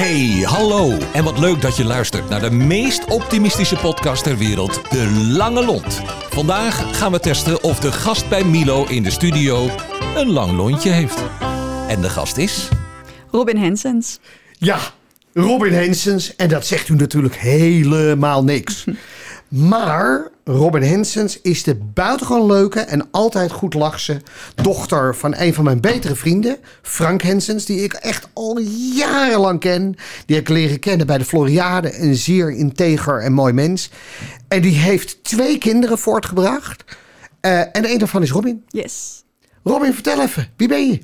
Hey, hallo. En wat leuk dat je luistert naar de meest optimistische podcast ter wereld, De Lange Lont. Vandaag gaan we testen of de gast bij Milo in de studio een lang lontje heeft. En de gast is... Robin Hensens. Ja, Robin Hensens. En dat zegt u natuurlijk helemaal niks. Maar Robin Hensens is de buitengewoon leuke en altijd goed lachse dochter van een van mijn betere vrienden, Frank Hensens, die ik echt al jarenlang ken. Die heb ik leren kennen bij de Floriade, een zeer integer en mooi mens. En die heeft twee kinderen voortgebracht. Uh, en een daarvan is Robin. Yes. Robin, vertel even, wie ben je?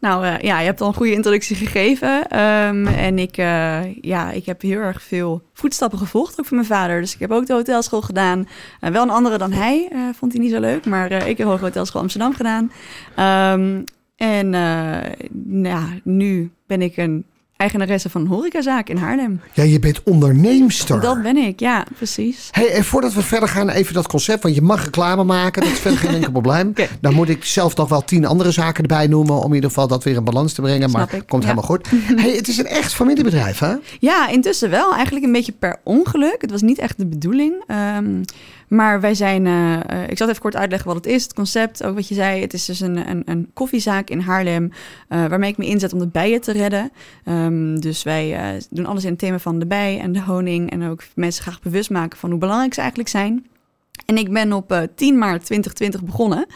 Nou uh, ja, je hebt al een goede introductie gegeven. Um, en ik, uh, ja, ik heb heel erg veel voetstappen gevolgd, ook van mijn vader. Dus ik heb ook de hotelschool gedaan. Uh, wel een andere dan hij, vond hij niet zo leuk. Maar ik heb ook hotelschool Amsterdam gedaan. Um, en nou, nu ben ik een eigenaresse van een horecazaak in Haarlem. Ja, je bent onderneemster. Dat ben ik, ja, precies. Hey, en voordat we verder gaan, even dat concept. Want je mag reclame maken, dat is verder geen enkel probleem. Okay. Dan moet ik zelf nog wel tien andere zaken erbij noemen... om in ieder geval dat weer in balans te brengen. Snap maar ik. komt ja. helemaal goed. hey, het is een echt familiebedrijf, hè? Ja, intussen wel. Eigenlijk een beetje per ongeluk. Het was niet echt de bedoeling. Um, maar wij zijn, uh, uh, ik zal even kort uitleggen wat het is, het concept, ook wat je zei. Het is dus een, een, een koffiezaak in Haarlem, uh, waarmee ik me inzet om de bijen te redden. Um, dus wij doen alles in het thema van de bij en de honing en ook mensen graag bewust maken van hoe belangrijk ze eigenlijk zijn. En ik ben op 10 maart 2020 begonnen.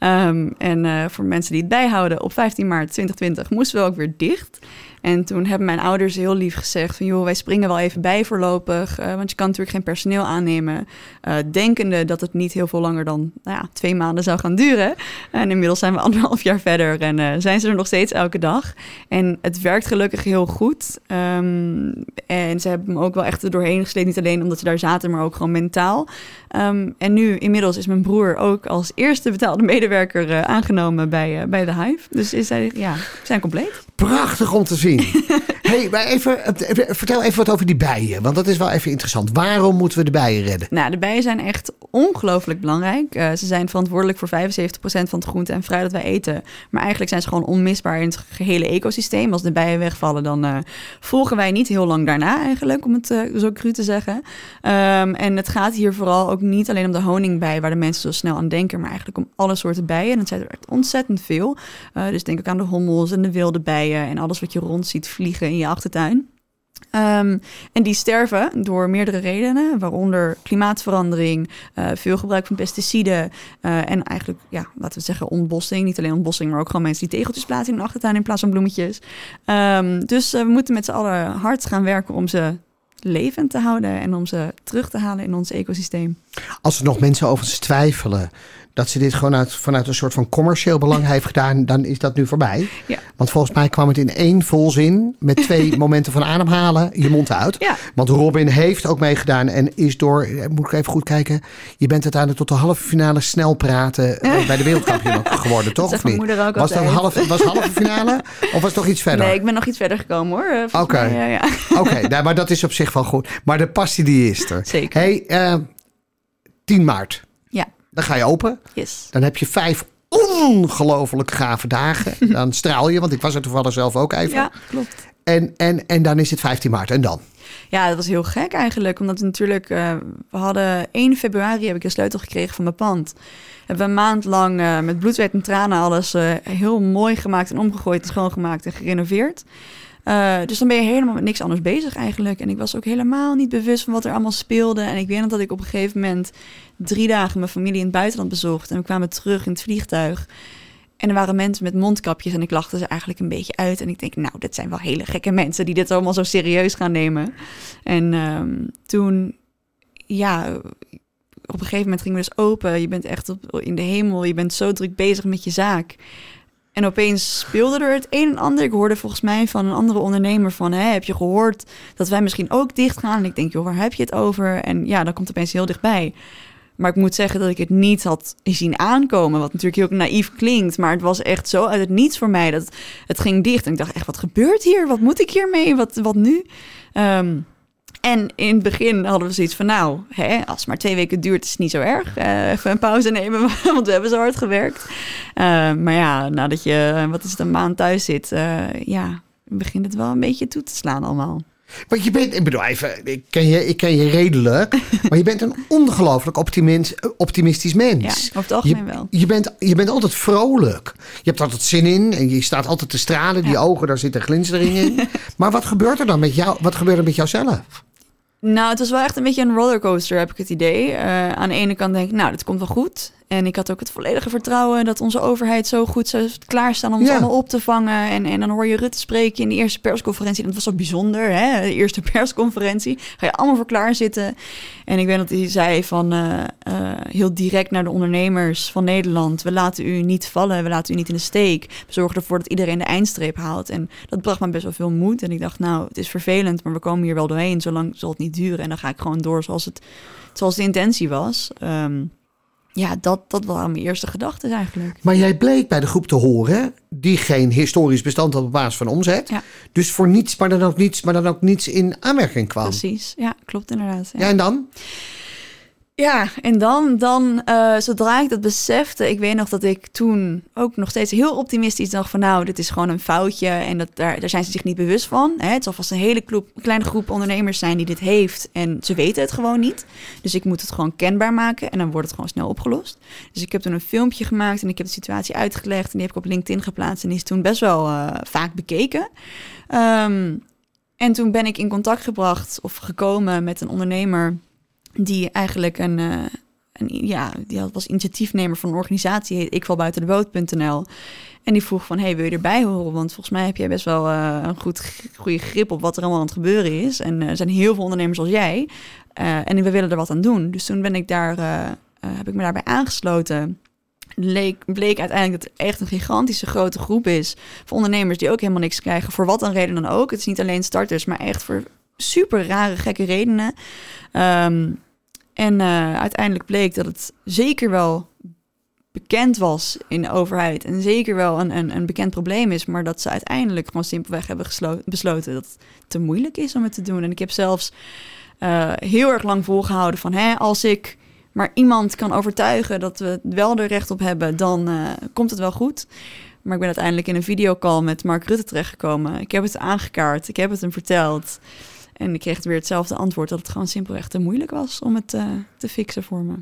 Um, en voor mensen die het bijhouden, op 15 maart 2020 moesten we ook weer dicht. En toen hebben mijn ouders heel lief gezegd van... joh, wij springen wel even bij voorlopig... Uh, want je kan natuurlijk geen personeel aannemen... Uh, denkende dat het niet heel veel langer dan nou ja, twee maanden zou gaan duren. En inmiddels zijn we anderhalf jaar verder... en uh, zijn ze er nog steeds elke dag. En het werkt gelukkig heel goed. Um, en ze hebben me ook wel echt er doorheen gesleept. Niet alleen omdat ze daar zaten, maar ook gewoon mentaal. Um, en nu inmiddels is mijn broer ook als eerste betaalde medewerker aangenomen bij, bij de Hive. Dus is hij, ja, zijn compleet. Prachtig om te zien. hey, maar even, vertel even wat over die bijen, want dat is wel even interessant. Waarom moeten we de bijen redden? Nou, de bijen zijn echt ongelooflijk belangrijk. Uh, ze zijn verantwoordelijk voor 75% van het groente en fruit dat wij eten. Maar eigenlijk zijn ze gewoon onmisbaar in het gehele ecosysteem. Als de bijen wegvallen, dan uh, volgen wij niet heel lang daarna eigenlijk, om het uh, zo cru te zeggen. Um, en het gaat hier vooral ook niet alleen om de honingbij, waar de mensen zo snel aan denken, maar eigenlijk om alle soorten bijen. En dat zijn er echt ontzettend veel. dus denk ook aan de hommels en de wilde bijen en alles wat je rond ziet vliegen in je achtertuin. Um, en die sterven door meerdere redenen, waaronder klimaatverandering, uh, veel gebruik van pesticiden uh, en eigenlijk, ja, laten we zeggen, ontbossing. Niet alleen ontbossing, maar ook gewoon mensen die tegeltjes plaatsen in de achtertuin in plaats van bloemetjes. Um, dus uh, we moeten met z'n allen hard gaan werken om ze levend te houden en om ze terug te halen in ons ecosysteem. Als er nog mensen over twijfelen dat ze dit gewoon uit, vanuit een soort van commercieel belang heeft gedaan, dan is dat nu voorbij. Ja. Want volgens mij kwam het in één volzin met twee momenten van ademhalen je mond uit. Ja. Want Robin heeft ook meegedaan en is door, moet ik even goed kijken, je bent uiteindelijk tot de halve finale snel praten uh, bij de wereldkampioen geworden, toch? Dat of niet? Was dat halve, was halve finale of was het nog iets verder? Nee, ik ben nog iets verder gekomen hoor. Oké, okay. ja, ja. okay, nou, maar dat is op zich wel goed. Maar de passie die is er. Zeker. Hey, uh, 10 maart. Ja. Dan ga je open. Yes. Dan heb je vijf ongelooflijk gave dagen. Dan straal je, want ik was er toevallig zelf ook even. Ja, klopt. En, en, en dan is het 15 maart. En dan? Ja, dat was heel gek eigenlijk. Omdat natuurlijk, uh, we hadden 1 februari heb ik een sleutel gekregen van mijn pand. Hebben we een maand lang uh, met bloed, zweet en tranen alles uh, heel mooi gemaakt en omgegooid en schoongemaakt en gerenoveerd. Uh, dus dan ben je helemaal met niks anders bezig eigenlijk. En ik was ook helemaal niet bewust van wat er allemaal speelde. En ik weet nog dat ik op een gegeven moment drie dagen mijn familie in het buitenland bezocht. En we kwamen terug in het vliegtuig. En er waren mensen met mondkapjes en ik lachte ze eigenlijk een beetje uit. En ik denk, nou, dit zijn wel hele gekke mensen die dit allemaal zo serieus gaan nemen. En um, toen, ja, op een gegeven moment gingen we dus open. Je bent echt op, in de hemel, je bent zo druk bezig met je zaak. En opeens speelde er het een en ander. Ik hoorde volgens mij van een andere ondernemer van... Heb je gehoord dat wij misschien ook dicht gaan? En ik denk, joh, waar heb je het over? En ja, dan komt opeens heel dichtbij. Maar ik moet zeggen dat ik het niet had zien aankomen. Wat natuurlijk heel naïef klinkt. Maar het was echt zo uit het niets voor mij. Dat het ging dicht. En ik dacht echt, wat gebeurt hier? Wat moet ik hiermee? Wat, wat nu? Um, en in het begin hadden we zoiets van, nou, hè, als het maar twee weken duurt, is het niet zo erg. Uh, even een pauze nemen, want we hebben zo hard gewerkt. Uh, maar ja, nadat je, wat is het, een maand thuis zit, uh, ja, begint het wel een beetje toe te slaan allemaal. Want je bent, ik bedoel even, ik ken je, ik ken je redelijk, maar je bent een ongelooflijk optimist, optimistisch mens. Ja, over het algemeen je, wel. Je bent, je bent altijd vrolijk. Je hebt altijd zin in en je staat altijd te stralen. Die Ja. ogen, daar zit een glinstering in. maar wat gebeurt er dan met jou? Wat gebeurt er met jouzelf? Nou, het was wel echt een beetje een rollercoaster, heb ik het idee. Eh, aan de ene kant denk ik, nou, dat komt wel goed. En ik had ook het volledige vertrouwen dat onze overheid zo goed zou klaarstaan om Ja. allemaal op te vangen. En, en dan hoor je Rutte spreken in de eerste persconferentie. Dat was zo bijzonder, hè? De eerste persconferentie. Ga je allemaal voor klaar zitten. En ik weet dat hij zei van eh, eh, heel direct naar de ondernemers van Nederland. We laten u niet vallen, we laten u niet in de steek. We zorgen ervoor dat iedereen de eindstreep haalt. En dat bracht me best wel veel moed. En ik dacht, nou, het is vervelend, maar we komen hier wel doorheen. Zolang zal het niet duren. En dan ga ik gewoon door zoals, het, zoals de intentie was. Ehm, ja, dat, dat waren mijn eerste gedachten eigenlijk. Maar jij bleek bij de groep te horen die geen historisch bestand had op basis van omzet. Ja. Dus voor niets, maar dan ook niets, maar dan ook niets in aanmerking kwam. Precies, ja, klopt inderdaad. Ja, en dan? Ja, en dan, dan eh, zodra ik dat besefte, ik weet nog dat ik toen ook nog steeds heel optimistisch dacht van nou, dit is gewoon een foutje en dat, daar, daar zijn ze zich niet bewust van. Hè? Het zal vast een hele kleine groep ondernemers zijn die dit heeft en ze weten het gewoon niet. Dus ik moet het gewoon kenbaar maken en dan wordt het gewoon snel opgelost. Dus ik heb toen een filmpje gemaakt en ik heb de situatie uitgelegd en die heb ik op LinkedIn geplaatst en die is toen best wel eh, vaak bekeken. Ehm, en toen ben ik in contact gebracht of gekomen met een ondernemer die eigenlijk een, eh, een ja, die was initiatiefnemer van een organisatie, heet ik val buiten de boot.nl. En die vroeg van, hey, wil je erbij horen? Want volgens mij heb jij best wel eh, een goed, goede grip op wat er allemaal aan het gebeuren is. En eh, er zijn heel veel ondernemers als jij. En we willen er wat aan doen. Dus toen ben ik daar, heb ik me daarbij aangesloten. Leek, bleek uiteindelijk dat het echt een gigantische grote groep is van ondernemers die ook helemaal niks krijgen. Voor wat een reden dan ook. Het is niet alleen starters, maar echt voor super rare, gekke redenen. Ehm, en eh, uiteindelijk bleek dat het zeker wel bekend was in de overheid. En zeker wel een, een, een bekend probleem is. Maar dat ze uiteindelijk gewoon simpelweg hebben besloten dat het te moeilijk is om het te doen. En ik heb zelfs eh, heel erg lang volgehouden van... Hè, als ik maar iemand kan overtuigen dat we wel er recht op hebben... dan eh, komt het wel goed. Maar ik ben uiteindelijk in een videocall met Mark Rutte terechtgekomen. Ik heb het aangekaart, ik heb het hem verteld... En ik kreeg weer hetzelfde antwoord dat het gewoon simpelweg te moeilijk was om het eh, te fixen voor me.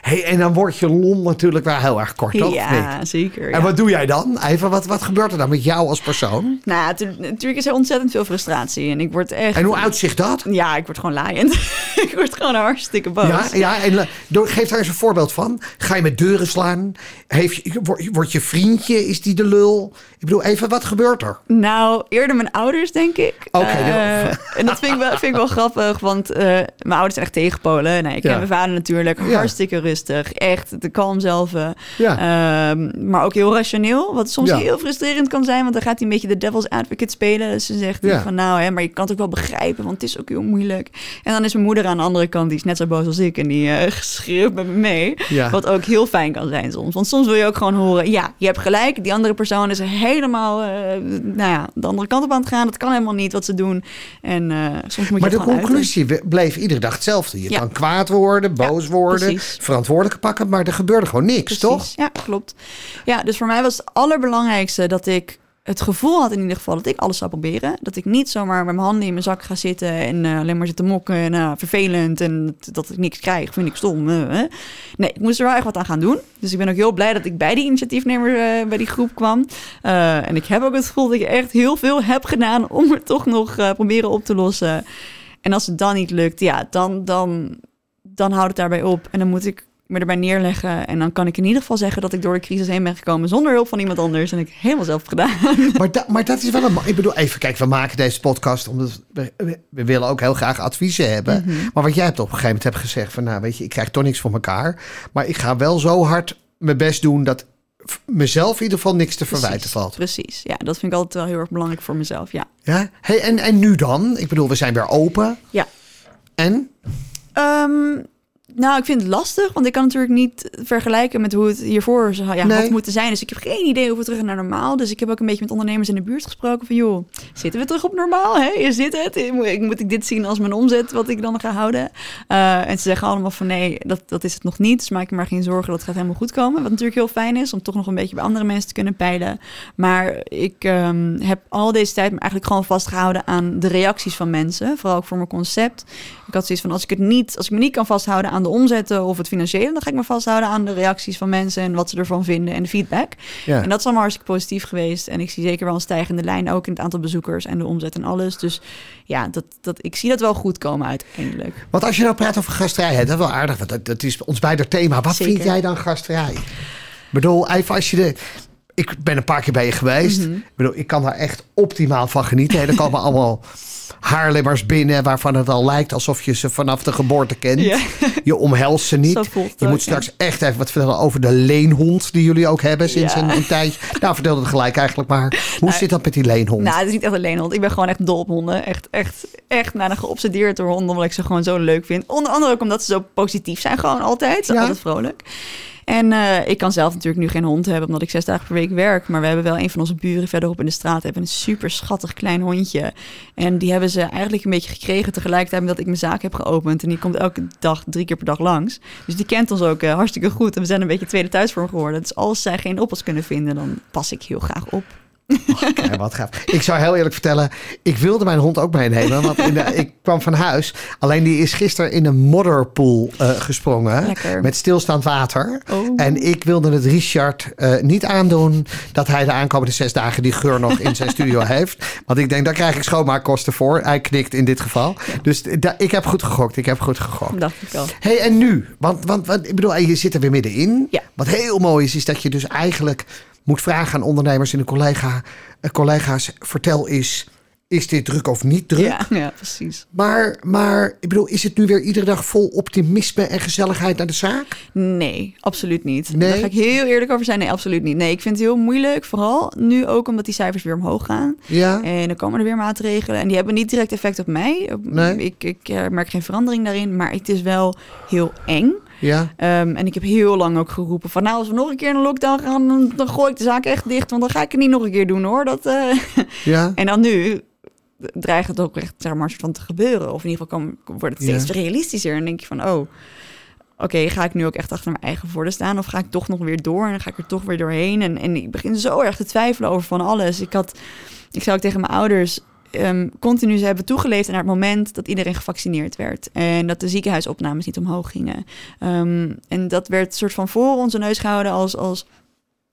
Hey, en dan wordt je lont natuurlijk wel heel erg kort, toch? Niet? ja, zeker. En wat doe jij dan? Even, wat, wat gebeurt er dan met jou als persoon? Nou, tu- natuurlijk is er ontzettend veel frustratie. En ik word echt... En hoe uitzicht dat? Ja, ik word gewoon laaiend. ik word gewoon hartstikke boos. Ja, ja en eh, geef daar eens een voorbeeld van. Ga je met deuren slaan? Heeft je, word- wordt je vriendje, is die de lul? Ik bedoel, even, wat gebeurt er? Nou, eerder mijn ouders, denk ik. Oké, Eh, en dat vind ik wel, vind ik wel grappig, want eh, mijn ouders zijn echt tegenpolen. Nee, ik ken Ja. mijn vader natuurlijk, Ja. Hartstikke rustig. Echt, de kalm zelf. eh, Ja. Ehm, maar ook heel rationeel, wat soms Ja. heel frustrerend kan zijn. Want dan gaat hij een beetje de devil's advocate spelen. Dus ze zegt Ja. van, nou, hè, maar je kan het ook wel begrijpen, want het is ook heel moeilijk. En dan is mijn moeder aan de andere kant, die is net zo boos als ik. En die eh schreeuwt met me mee. Ja. Wat ook heel fijn kan zijn soms. Want soms wil je ook gewoon horen, ja, je hebt gelijk. Die andere persoon is helemaal, eh, nou ja, de andere kant op aan het gaan. Dat kan helemaal niet wat ze doen. En soms moet Maar je de het gewoon conclusie bleef iedere dag hetzelfde. Je kan kwaad worden, boos worden, precies. verantwoordelijk pakken, maar er gebeurde gewoon niks, Precies. toch? Ja, klopt. Ja, dus voor mij was het allerbelangrijkste dat ik het gevoel had in ieder geval dat ik alles zou proberen. Dat ik niet zomaar met mijn handen in mijn zak ga zitten en eh, alleen maar zitten mokken en uh, vervelend en dat, ik niks krijg, vind ik stom. eh. Nee, ik moest er wel echt wat aan gaan doen. Dus ik ben ook heel blij dat ik bij die initiatiefnemer eh, bij die groep kwam. En ik heb ook het gevoel dat ik echt heel veel heb gedaan om het toch nog proberen op te lossen. En als het dan niet lukt, ja, dan, dan, dan houdt het daarbij op. En dan moet ik me erbij neerleggen. En dan kan ik in ieder geval zeggen dat ik door de crisis heen ben gekomen zonder hulp van iemand anders. En ik helemaal zelf gedaan. Maar, da, maar dat is wel een. Ik bedoel, even kijk, we maken deze podcast omdat we, willen ook heel graag adviezen hebben. Mhm. Maar wat jij hebt op een gegeven moment hebt gezegd van, nou weet je, ik krijg toch niks voor elkaar. Maar ik ga wel zo hard mijn best doen dat mezelf in ieder geval niks te verwijten Precies, valt. Precies, ja, dat vind ik altijd wel heel erg belangrijk voor mezelf, ja. Ja? Hey, en, en nu dan? Ik bedoel, we zijn weer open. Ja. En? Um, Nou, ik vind het lastig, want ik kan natuurlijk niet vergelijken met hoe het hiervoor zou ja, Nee. had moeten zijn. Dus ik heb geen idee hoe we terug naar normaal. Dus ik heb ook een beetje met ondernemers in de buurt gesproken van, joh, zitten we terug op normaal? Hè? Is dit het? Moet ik, moet ik dit zien als mijn omzet, wat ik dan ga houden? Eh, en ze zeggen allemaal van, nee, dat, dat is het nog niet. Dus maak je maar geen zorgen, dat gaat helemaal goed komen. Wat natuurlijk heel fijn is, om toch nog een beetje bij andere mensen te kunnen peilen. Maar ik ehm, heb al deze tijd me eigenlijk gewoon vastgehouden aan de reacties van mensen. Vooral ook voor mijn concept. Ik had zoiets van, als ik het niet, als ik me niet kan vasthouden aan de omzetten of het financiële, dan ga ik me vasthouden aan de reacties van mensen en wat ze ervan vinden en de feedback. Ja. En dat is allemaal hartstikke positief geweest. En ik zie zeker wel een stijgende lijn, ook in het aantal bezoekers en de omzet en alles. Dus ja, dat, dat, ik zie dat wel goed komen uiteindelijk. Want als je nou praat over gastvrijheid, dat is wel aardig, want dat, dat is ons beider thema. Wat Zeker. vind jij dan gasvrij? Ik bedoel, even als je de... Ik ben een paar keer bij je geweest. Mhm. Ik bedoel, ik kan daar echt optimaal van genieten. Er komen allemaal haarlemmers binnen... waarvan het al lijkt alsof je ze vanaf de geboorte kent. Ja. Je omhelst ze niet. Je ook, moet ja. straks echt even wat vertellen over de leenhond... die jullie ook hebben sinds Ja. een, een tijdje. Nou, vertel het gelijk eigenlijk maar. Hoe zit dat met die leenhond? Nou, het is niet echt alleen hond. Ik ben gewoon echt dol op honden. Echt, echt, echt bijna geobsedeerd door honden, omdat ik ze gewoon zo leuk vind. Onder andere ook omdat ze zo positief zijn, gewoon altijd. Ze Ja. Altijd vrolijk. En eh, ik kan zelf natuurlijk nu geen hond hebben, omdat ik zes dagen per week werk. Maar we hebben wel een van onze buren verderop in de straat. Hebben een super schattig klein hondje. En die hebben ze eigenlijk een beetje gekregen tegelijkertijd met dat ik mijn zaak heb geopend. En die komt elke dag, drie keer per dag langs. Dus die kent ons ook eh, hartstikke goed. En we zijn een beetje tweede thuisvorm geworden. Dus als zij geen oppas kunnen vinden, dan pas ik heel graag op. Ja, wat gaaf. Ik zou heel eerlijk vertellen, ik wilde mijn hond ook meenemen. Want in de- ik kwam van huis. Alleen die is gisteren in een modderpoel eh, gesprongen. Lekker. Met stilstaand water. Oh. En ik wilde het Richard eh, niet aandoen dat hij de aankomende zes dagen die geur nog in zijn studio heeft. Want ik denk, daar krijg ik schoonmaakkosten voor. Hij knikt in dit geval. Dus da- ik heb goed gegokt. Ik heb goed gegokt. Dacht ik al. hey, en nu? Want, want, want ik bedoel, je zit er weer middenin. Ja. Wat heel mooi is, is dat je dus eigenlijk moet vragen aan ondernemers en de collega, eh, collega's: vertel eens, is dit druk of niet druk? Ja, ja, precies. Maar, maar ik bedoel, is het nu weer iedere dag vol optimisme en gezelligheid naar de zaak? Nee, absoluut niet. Nee? Daar ga ik heel eerlijk over zijn. Nee, absoluut niet. Nee, ik vind het heel moeilijk. Vooral nu ook omdat die cijfers weer omhoog gaan. Ja. En dan komen er weer maatregelen. En die hebben niet direct effect op mij. Nee. Ik, ik eh, merk geen verandering daarin. Maar het is wel heel eng. Ja. Ehm, en ik heb heel lang ook geroepen van... nou, als we nog een keer in een lockdown gaan... dan, dan gooi ik de zaak echt dicht. Want dan ga ik het niet nog een keer doen, hoor. Dat, eh, Ja. En dan nu dreigt het ook echt zeg maar, van te gebeuren. Of in ieder geval kan, wordt het steeds Ja. realistischer. En denk je van, oh, oké, ga ik nu ook echt achter mijn eigen voordeel staan? Of ga ik toch nog weer door en dan ga ik er toch weer doorheen? En, en ik begin zo erg te twijfelen over van alles. Ik had, ik zou ook tegen mijn ouders... ehm, continu ze hebben toegeleefd naar het moment dat iedereen gevaccineerd werd. En dat de ziekenhuisopnames niet omhoog gingen. Ehm, en dat werd soort van voor onze neus gehouden als, als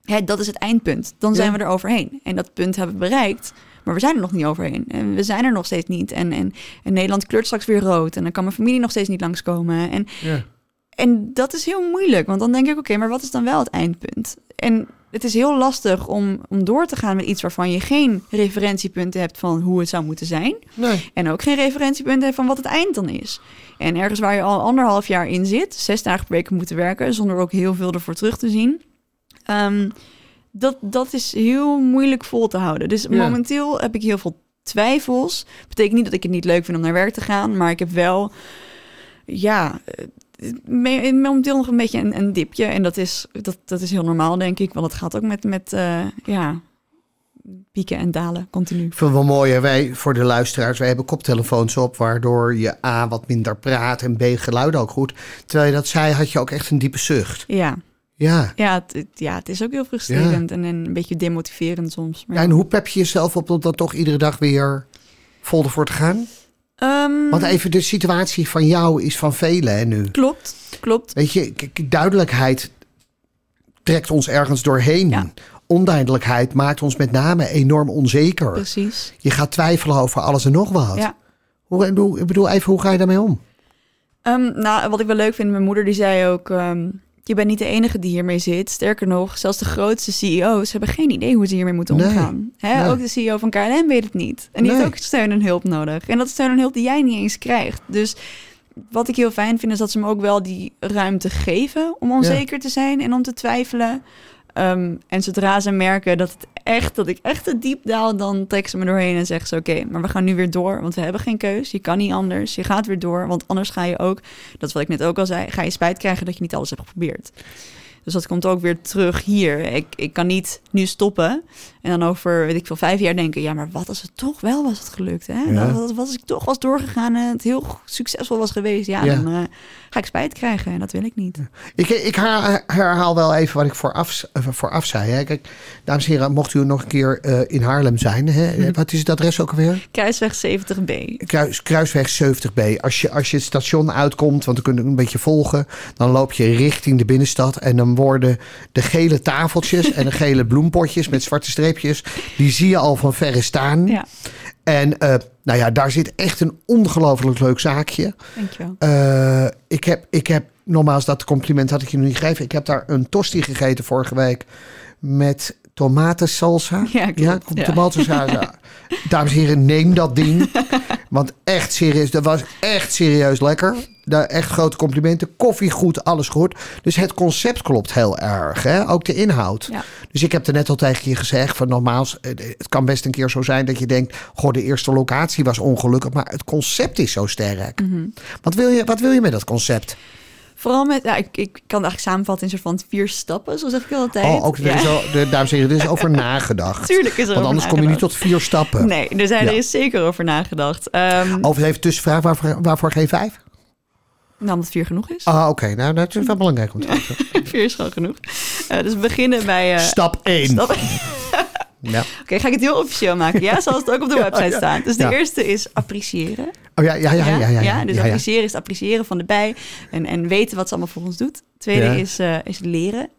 hè, dat is het eindpunt. Dan zijn Ja. we er overheen. En dat punt hebben we bereikt. Maar we zijn er nog niet overheen. En we zijn er nog steeds niet. En, en, en Nederland kleurt straks weer rood. En dan kan mijn familie nog steeds niet langskomen. En, ja. en dat is heel moeilijk. Want dan denk ik, oké, maar wat is dan wel het eindpunt? En het is heel lastig om, om door te gaan met iets waarvan je geen referentiepunten hebt van hoe het zou moeten zijn. Nee. En ook geen referentiepunten hebt van wat het eind dan is. En ergens waar je al anderhalf jaar in zit, zes dagen per week moeten werken, zonder ook heel veel ervoor terug te zien. Ehm, dat, dat is heel moeilijk vol te houden. Dus Ja. momenteel heb ik heel veel twijfels. Betekent niet dat ik het niet leuk vind om naar werk te gaan, maar ik heb wel, ja, momenteel nog een beetje een, een dipje. En dat is, dat, dat is heel normaal, denk ik. Want het gaat ook met, met eh, ja, pieken en dalen continu. Ik vind het wel mooi, hè? wij voor de luisteraars, wij hebben koptelefoons op, waardoor je A wat minder praat en B geluid ook goed. Terwijl je dat zei, had je ook echt een diepe zucht. Ja, Ja. Ja, het, ja, het is ook heel frustrerend en, en een beetje demotiverend soms. Maar ja. En hoe pep je jezelf op om dan toch iedere dag weer vol ervoor te gaan? Ehm, Want even de situatie van jou is van velen hè, nu. Klopt, klopt. Weet je, duidelijkheid trekt ons ergens doorheen. Ja. Onduidelijkheid maakt ons met name enorm onzeker. Precies. Je gaat twijfelen over alles en nog wat. Ja. Hoe, hoe- ik bedoel, even, hoe ga je daarmee om? Ehm, nou, wat ik wel leuk vind, mijn moeder die zei ook... ehm, je bent niet de enige die hiermee zit. Sterker nog, zelfs de grootste CEO's hebben geen idee hoe ze hiermee moeten Nee. omgaan. Hè? Nee. Ook de CEO van KLM weet het niet. En die Nee. heeft ook steun en hulp nodig. En dat is steun en hulp die jij niet eens krijgt. Dus wat ik heel fijn vind, is dat ze me ook wel die ruimte geven om onzeker te zijn en om te twijfelen. Ehm, en zodra ze merken dat, het echt, dat ik echt te diep daal, dan ze me doorheen en zeggen ze: Oké, maar we gaan nu weer door, want we hebben geen keus. Je kan niet anders. Je gaat weer door, want anders ga je ook, dat is wat ik net ook al zei, ga je spijt krijgen dat je niet alles hebt geprobeerd. Dus dat komt ook weer terug hier. Ik, ik kan niet nu stoppen en dan over, weet ik veel, vijf jaar denken... ja, maar wat als het toch wel was het gelukt, hè? Ja. Wat, als ik toch was doorgegaan en het heel succesvol was geweest... ja, Ja. dan eh, ga ik spijt krijgen en dat wil ik niet. Ik, ik her- herhaal wel even wat ik vooraf, eh, vooraf zei. Hè. Kijk, dames en heren, mocht u nog een keer eh, in Haarlem zijn. Hè, wat is het adres ook alweer? Kruisweg 70B. Kruis, Kruisweg 70B. Als je, als je het station uitkomt, want dan kun je een beetje volgen. Dan loop je richting de binnenstad. En dan worden de gele tafeltjes en de gele bloempotjes met zwarte streepjes. Die zie je al van verre staan. Ja, En eh, nou ja, daar zit echt een ongelooflijk leuk zaakje. dankjewel. Eh, ik, heb, ik heb, nogmaals, dat compliment had ik je nog niet gegeven. Ik heb daar een tosti gegeten vorige week met tomatensalsa. Ja, klopt. Ja. Dames en heren, neem dat ding. Want echt serieus, dat was echt serieus lekker. Daar echt grote complimenten. Koffie goed, alles goed. Dus het concept klopt heel erg. Hè? Ook de inhoud. Ja. Dus ik heb er net al tegen je gezegd van nogmaals, eh, het kan best een keer zo zijn dat je denkt, goh, de eerste locatie was ongelukkig, maar het concept is zo sterk. Mhm. Wat, wil je, wat wil je met dat concept? Vooral met, ja, ik, ik kan het eigenlijk samenvatten in een soort van vier stappen, zo zeg ik altijd. Oh, ook er ja. is al, de, dames en heren, er is over nagedacht. Tuurlijk is er Want anders kom je niet tot vier stappen. Nee, er, zijn, Ja. er is zeker over nagedacht. Ehm Over even tussenvraag, waarvoor, waarvoor geen vijf? Nou, omdat vier genoeg is. Ah, oké. Nou, dat is wel belangrijk om te weten. vier is gewoon genoeg. Eh, dus we beginnen bij... eh, Stap 1. stap- Oké, Ja. ga ik het heel officieel maken? Ja, zoals het ook op de website staat. Dus de eerste is appreciëren. Oh ja, ja, ja. ja, ja, ja, dus ja, appreciëren is het appreciëren van de bij en, en weten wat ze allemaal voor ons doet. Tweede is, eh, is leren.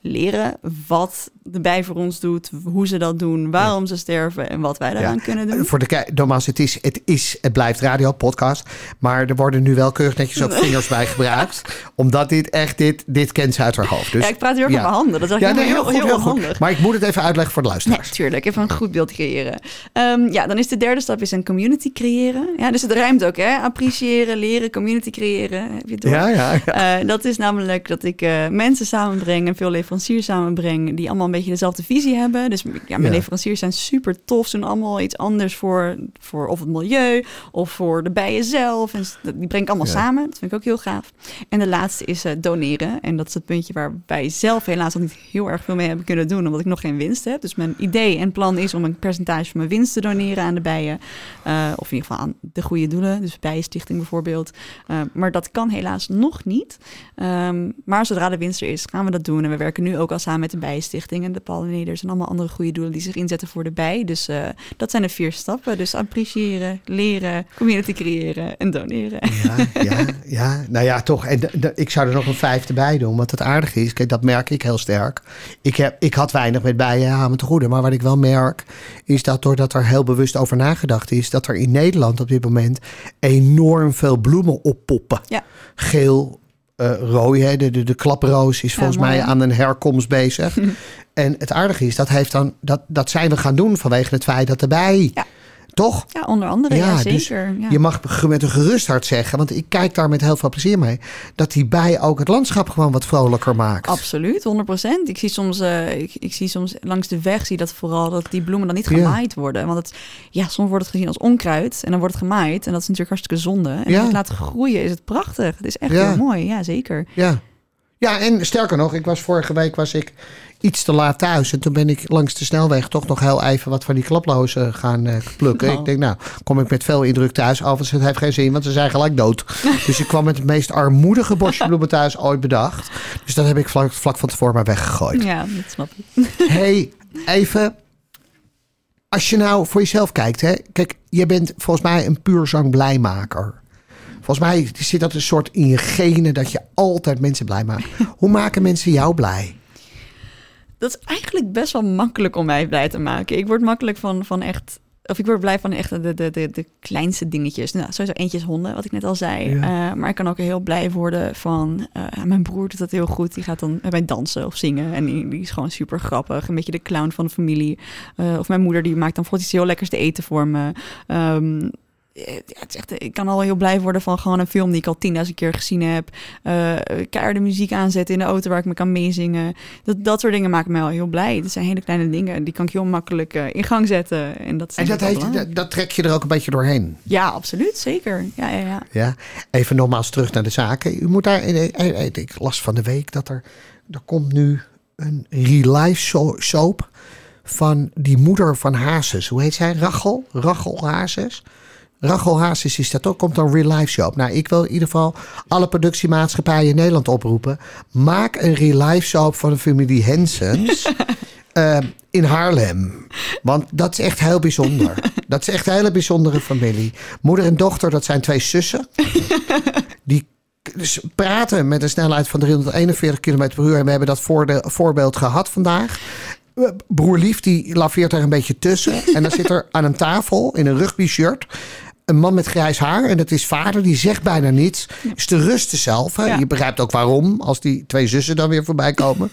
Leren wat de bij voor ons doet, hoe ze dat doen, waarom ze sterven en wat wij daaraan kunnen doen. Voor de nogmaals, het is, het is, het blijft radio podcast, maar er worden nu wel keurig netjes ook vingers bij gebruikt, omdat dit echt dit, dit kent ze uit haar hoofd. Dus ja, ik praat heel erg ja. met mijn handen. Dat is nee, heel, heel goed, heel, handig. Maar ik moet het even uitleggen voor de luisteraars. tuurlijk. Even een goed beeld creëren. Ehm, ja, dan is de derde stap is een community creëren. Ja, dus het ruimt ook, hè? Appreciëren, leren, community creëren. Heb je door? Ja, ja, ja. Eh, dat is namelijk dat ik eh, mensen samenbreng en veel leveranciers samenbreng die allemaal een beetje dezelfde visie hebben. Dus ja, mijn Ja. leveranciers zijn super tof, ze doen allemaal iets anders voor, voor of het milieu of voor de bijen zelf. En die breng ik allemaal Ja. samen. Dat vind ik ook heel gaaf. En de laatste is eh, doneren. En dat is het puntje waar wij zelf helaas nog niet heel erg veel mee hebben kunnen doen, omdat ik nog geen winst heb. Dus mijn idee en plan is om een percentage van mijn winst te doneren aan de bijen. Eh, of in ieder geval aan de goede doelen, dus Bijenstichting bijvoorbeeld. Eh, maar dat kan helaas nog niet. Ehm, maar zodra de winst er is, gaan we dat doen. En we werken nu ook al samen met de Bijenstichting en de pollinators en allemaal andere goede doelen die zich inzetten voor de bij. Dus eh, dat zijn de vier stappen. Dus appreciëren, leren, community creëren en doneren. Ja, ja, ja. Nou ja, toch. En ik zou er nog een vijfde bij doen. Want het aardige is, kijk, dat merk ik heel sterk. Ik, heb, ik had weinig met bijen, me te goede. Maar wat ik wel merk, is dat doordat er heel bewust over nagedacht is... dat er in Nederland op dit moment enorm veel bloemen oppoppen. Ja. Geel, eh rooi, hè, de, de, de klaproos is volgens mij aan een herkomst bezig. en het aardige is, dat, heeft dan, dat, dat zijn we gaan doen vanwege het feit dat erbij... Ja. Toch? Ja, onder andere, ja, Ja, dus zeker. ja. Je mag met een gerust hart zeggen, want ik kijk daar met heel veel plezier mee, dat die bij ook het landschap gewoon wat vrolijker maakt. Absoluut, 100%. Ik zie soms, eh, ik, ik zie soms langs de weg zie dat vooral dat die bloemen dan niet gemaaid worden. Want het, ja, soms wordt het gezien als onkruid en dan wordt het gemaaid. En dat is natuurlijk hartstikke zonde. En Ja. als je het laat groeien is het prachtig. Het is echt heel mooi, ja zeker. Ja. Ja, en sterker nog, ik was vorige week was ik iets te laat thuis. En toen ben ik langs de snelweg toch nog heel even wat van die klaplozen gaan eh, plukken. Oh. Ik denk, nou, kom ik met veel indruk thuis. Overigens, het heeft geen zin, want ze zijn gelijk dood. dus ik kwam met het meest armoedige bosje bloemen thuis ooit bedacht. Dus dat heb ik vlak, vlak van tevoren maar weggegooid. Ja, dat snap ik. hey, even. Als je nou voor jezelf kijkt, hè. Kijk, je bent volgens mij een puur zangblijmaker. Volgens mij zit dat een soort in je genen dat je altijd mensen blij maakt. Hoe maken mensen jou blij? Dat is eigenlijk best wel makkelijk om mij blij te maken. Ik word makkelijk van, van echt... Of ik word blij van echt de, de, de, de kleinste dingetjes. Nou, sowieso eentjes honden, wat ik net al zei. Ja. Eh, maar ik kan ook heel blij worden van... eh, mijn broer doet dat heel goed. Die gaat dan mij dansen of zingen. En die, die is gewoon super grappig. Een beetje de clown van de familie. Eh, of mijn moeder die maakt dan bijvoorbeeld iets heel lekkers te eten voor me. Ehm, ja, het is echt, ik kan al heel blij worden van gewoon een film die ik al tienduizend keer gezien heb. Uh, keiharde muziek aanzetten in de auto waar ik me kan meezingen. Dat, dat soort dingen maken mij al heel blij. Dat zijn hele kleine dingen. Die kan ik heel makkelijk uh, in gang zetten. En dat, en dat, heet, dat, dat, trek je er ook een beetje doorheen? Ja, absoluut. Zeker. Ja, ja, ja. ja. Even nogmaals terug naar de zaken. U moet daar, ik las van de week dat er, er komt nu een real-life soap van die moeder van Hazes. Hoe heet zij? Rachel? Rachel Hazes? Rachel is dat ook, komt dan real life show op. Nou, ik wil in ieder geval alle productiemaatschappijen in Nederland oproepen. Maak een real life show van de familie Hensens uh, in Haarlem. Want dat is echt heel bijzonder. Dat is echt een hele bijzondere familie. Moeder en dochter, dat zijn twee zussen. Die dus praten met een snelheid van 341 km per uur. En we hebben dat voor de, voorbeeld gehad vandaag. Broer Lief, die laveert er een beetje tussen. En dan zit er aan een tafel in een rugby-shirt een man met grijs haar. En dat is vader, die zegt bijna niets. Is te rusten zelf. Hè? Je begrijpt ook waarom, als die twee zussen dan weer voorbij komen.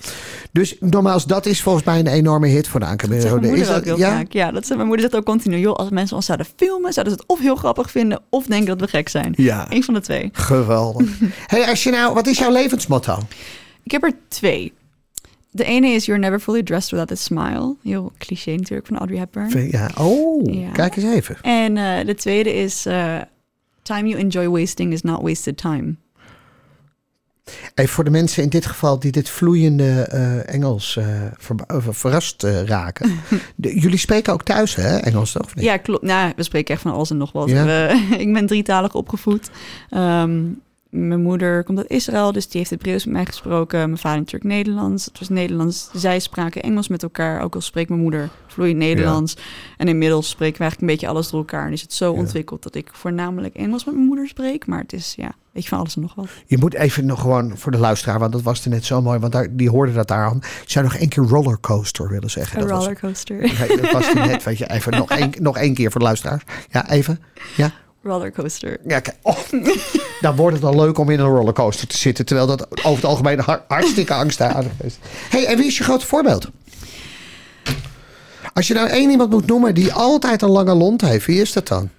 Dus nogmaals, dat is volgens mij een enorme hit voor de aankomende Is dat, ja? Vaak. Ja, dat mijn moeder zegt ook continu. Joh, als mensen ons zouden filmen, zouden ze het of heel grappig vinden... of denken dat we gek zijn. Ja. Eén van de twee. Geweldig. hey, als je nou, wat is jouw levensmotto? Ik heb er twee. De ene is You're Never Fully Dressed Without a Smile. Heel cliché natuurlijk van Audrey Hepburn. Ja, oh, kijk eens even. En uh, de tweede is uh, Time you enjoy wasting is not wasted time. Even voor de mensen in dit geval die dit vloeiende uh, Engels ver, verrast raken. jullie spreken ook thuis, hè, Engels toch? Ja, klopt. Nou, we spreken echt van alles en nog wat. Ja? ik ben drietalig opgevoed. Um, mijn moeder komt uit Israël, dus die heeft Hebreeuws met mij gesproken. Mijn vader natuurlijk Nederlands. Het was Nederlands. Zij spraken Engels met elkaar, ook al spreekt mijn moeder vloeiend Nederlands. En inmiddels spreken we eigenlijk een beetje alles door elkaar. En is het zo ontwikkeld dat ik voornamelijk Engels met mijn moeder spreek. Maar het is, ja, weet je van alles en nog wat. Je moet even nog gewoon voor de luisteraar, want dat was er net zo mooi. Want daar, die hoorde dat daar aan. Ik zou nog één keer rollercoaster willen zeggen. Een rollercoaster. Was, dat was die net, weet je. Even nog één, nog één keer voor de luisteraar. Ja, even. Ja rollercoaster. Ja, kijk. Oh, dan wordt het al leuk om in een rollercoaster te zitten. Terwijl dat over het algemeen hartstikke angstaandig is. hey, en wie is je grote voorbeeld? Als je nou één iemand moet noemen die altijd een lange lont heeft, wie is dat dan?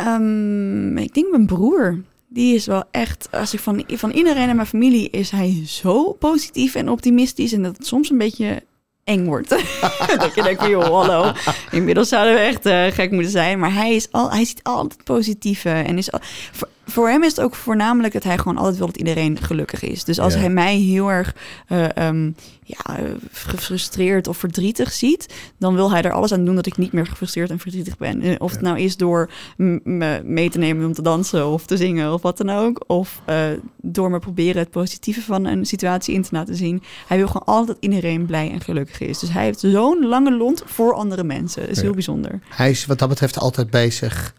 Um, ik denk mijn broer. Die is wel echt, als ik van, van iedereen in mijn familie is hij zo positief en optimistisch. En dat het soms een beetje eng wordt. dat je denkt van, joh, hallo. Inmiddels zouden we echt uh, gek moeten zijn. Maar hij, is al, hij ziet altijd positieve. En is al, voor, voor, hem is het ook voornamelijk dat hij gewoon altijd wil dat iedereen gelukkig is. Dus als hij mij heel erg uh, um, ja, gefrustreerd of verdrietig ziet... dan wil hij er alles aan doen dat ik niet meer gefrustreerd en verdrietig ben. Eh, of het nou is door me mee te nemen om te dansen of te zingen of wat dan ook. Of uh, door me proberen het positieve van een situatie in te laten zien. Hij wil gewoon altijd dat iedereen blij en gelukkig is. Dus hij heeft zo'n lange lont voor andere mensen. Dat is heel bijzonder. Hij is wat dat betreft altijd bezig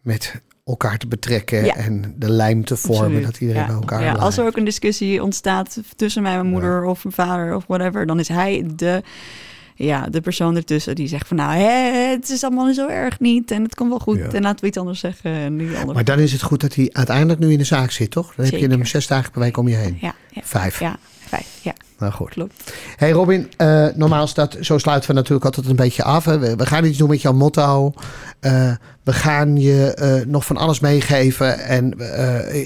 met elkaar te betrekken en de lijm te vormen, dat iedereen bij elkaar ja, Als er ook een discussie ontstaat tussen mij en mijn moeder of mijn vader of whatever, dan is hij de, ja, de persoon ertussen die zegt van nou, hè, het is allemaal zo erg niet en het komt wel goed en laten we iets anders zeggen. En die andere maar dan is het goed dat hij uiteindelijk nu in de zaak zit, toch? Dan heb je hem zes dagen per week om je heen. Ja, Vijf. Ja, vijf, ja. Nou goed. Klopt. Hey Robin, uh, normaal staat, zo sluiten we natuurlijk altijd een beetje af. Hè. We, gaan iets doen met jouw motto. Uh, we gaan je uh, nog van alles meegeven. En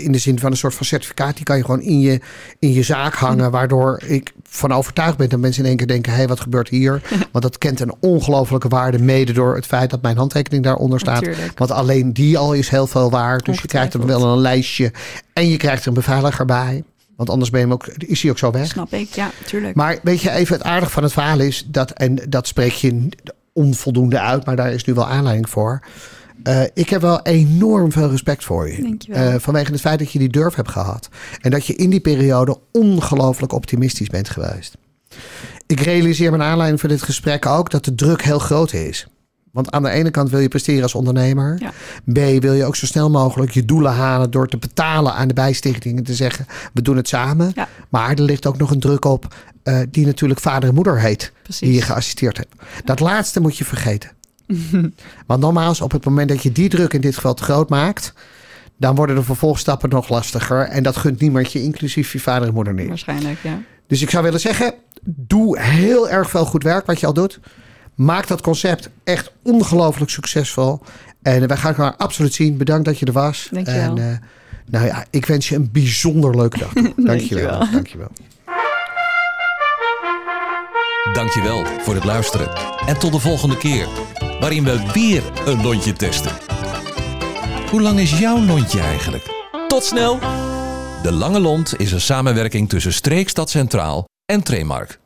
in de zin van een soort van certificaat, die kan je gewoon in je, in je zaak hangen. Waardoor ik van overtuigd ben dat mensen in één keer denken: hé, hey, wat gebeurt hier? Want dat kent een ongelofelijke waarde, mede door het feit dat mijn handtekening daaronder staat. Natuurlijk. Want alleen die al is heel veel waard. Dus je krijgt er wel een lijstje. En je krijgt er een beveiliger bij. Want anders ben je hem ook, is hij ook zo weg. Snap ik, ja, tuurlijk. Maar weet je, even het aardige van het verhaal is dat, en dat spreek je onvoldoende uit, maar daar is nu wel aanleiding voor. Uh, ik heb wel enorm veel respect voor je. Uh, vanwege het feit dat je die durf hebt gehad. En dat je in die periode ongelooflijk optimistisch bent geweest. Ik realiseer mijn aanleiding voor dit gesprek ook dat de druk heel groot is. Want aan de ene kant wil je presteren als ondernemer. Ja. B wil je ook zo snel mogelijk je doelen halen door te betalen aan de bijstichting en te zeggen we doen het samen. Ja. Maar er ligt ook nog een druk op uh, die natuurlijk vader en moeder heet. Precies. Die je geassisteerd hebt. Dat laatste moet je vergeten. Want nogmaals, op het moment dat je die druk in dit geval te groot maakt, dan worden de vervolgstappen nog lastiger. En dat gunt niemand je, inclusief je vader en moeder niet. Waarschijnlijk, ja. Dus ik zou willen zeggen, doe heel erg veel goed werk wat je al doet. Maak dat concept echt ongelooflijk succesvol. En wij gaan elkaar absoluut zien. Bedankt dat je er was. Dankjewel. En, eh, nou ja, ik wens je een bijzonder leuke dag. Dankjewel. Dankjewel. Dankjewel. Dankjewel voor het luisteren. En tot de volgende keer, waarin we weer een lontje testen. Hoe lang is jouw lontje eigenlijk? Tot snel! De Lange Lont is een samenwerking tussen Streekstad Centraal en Tremark.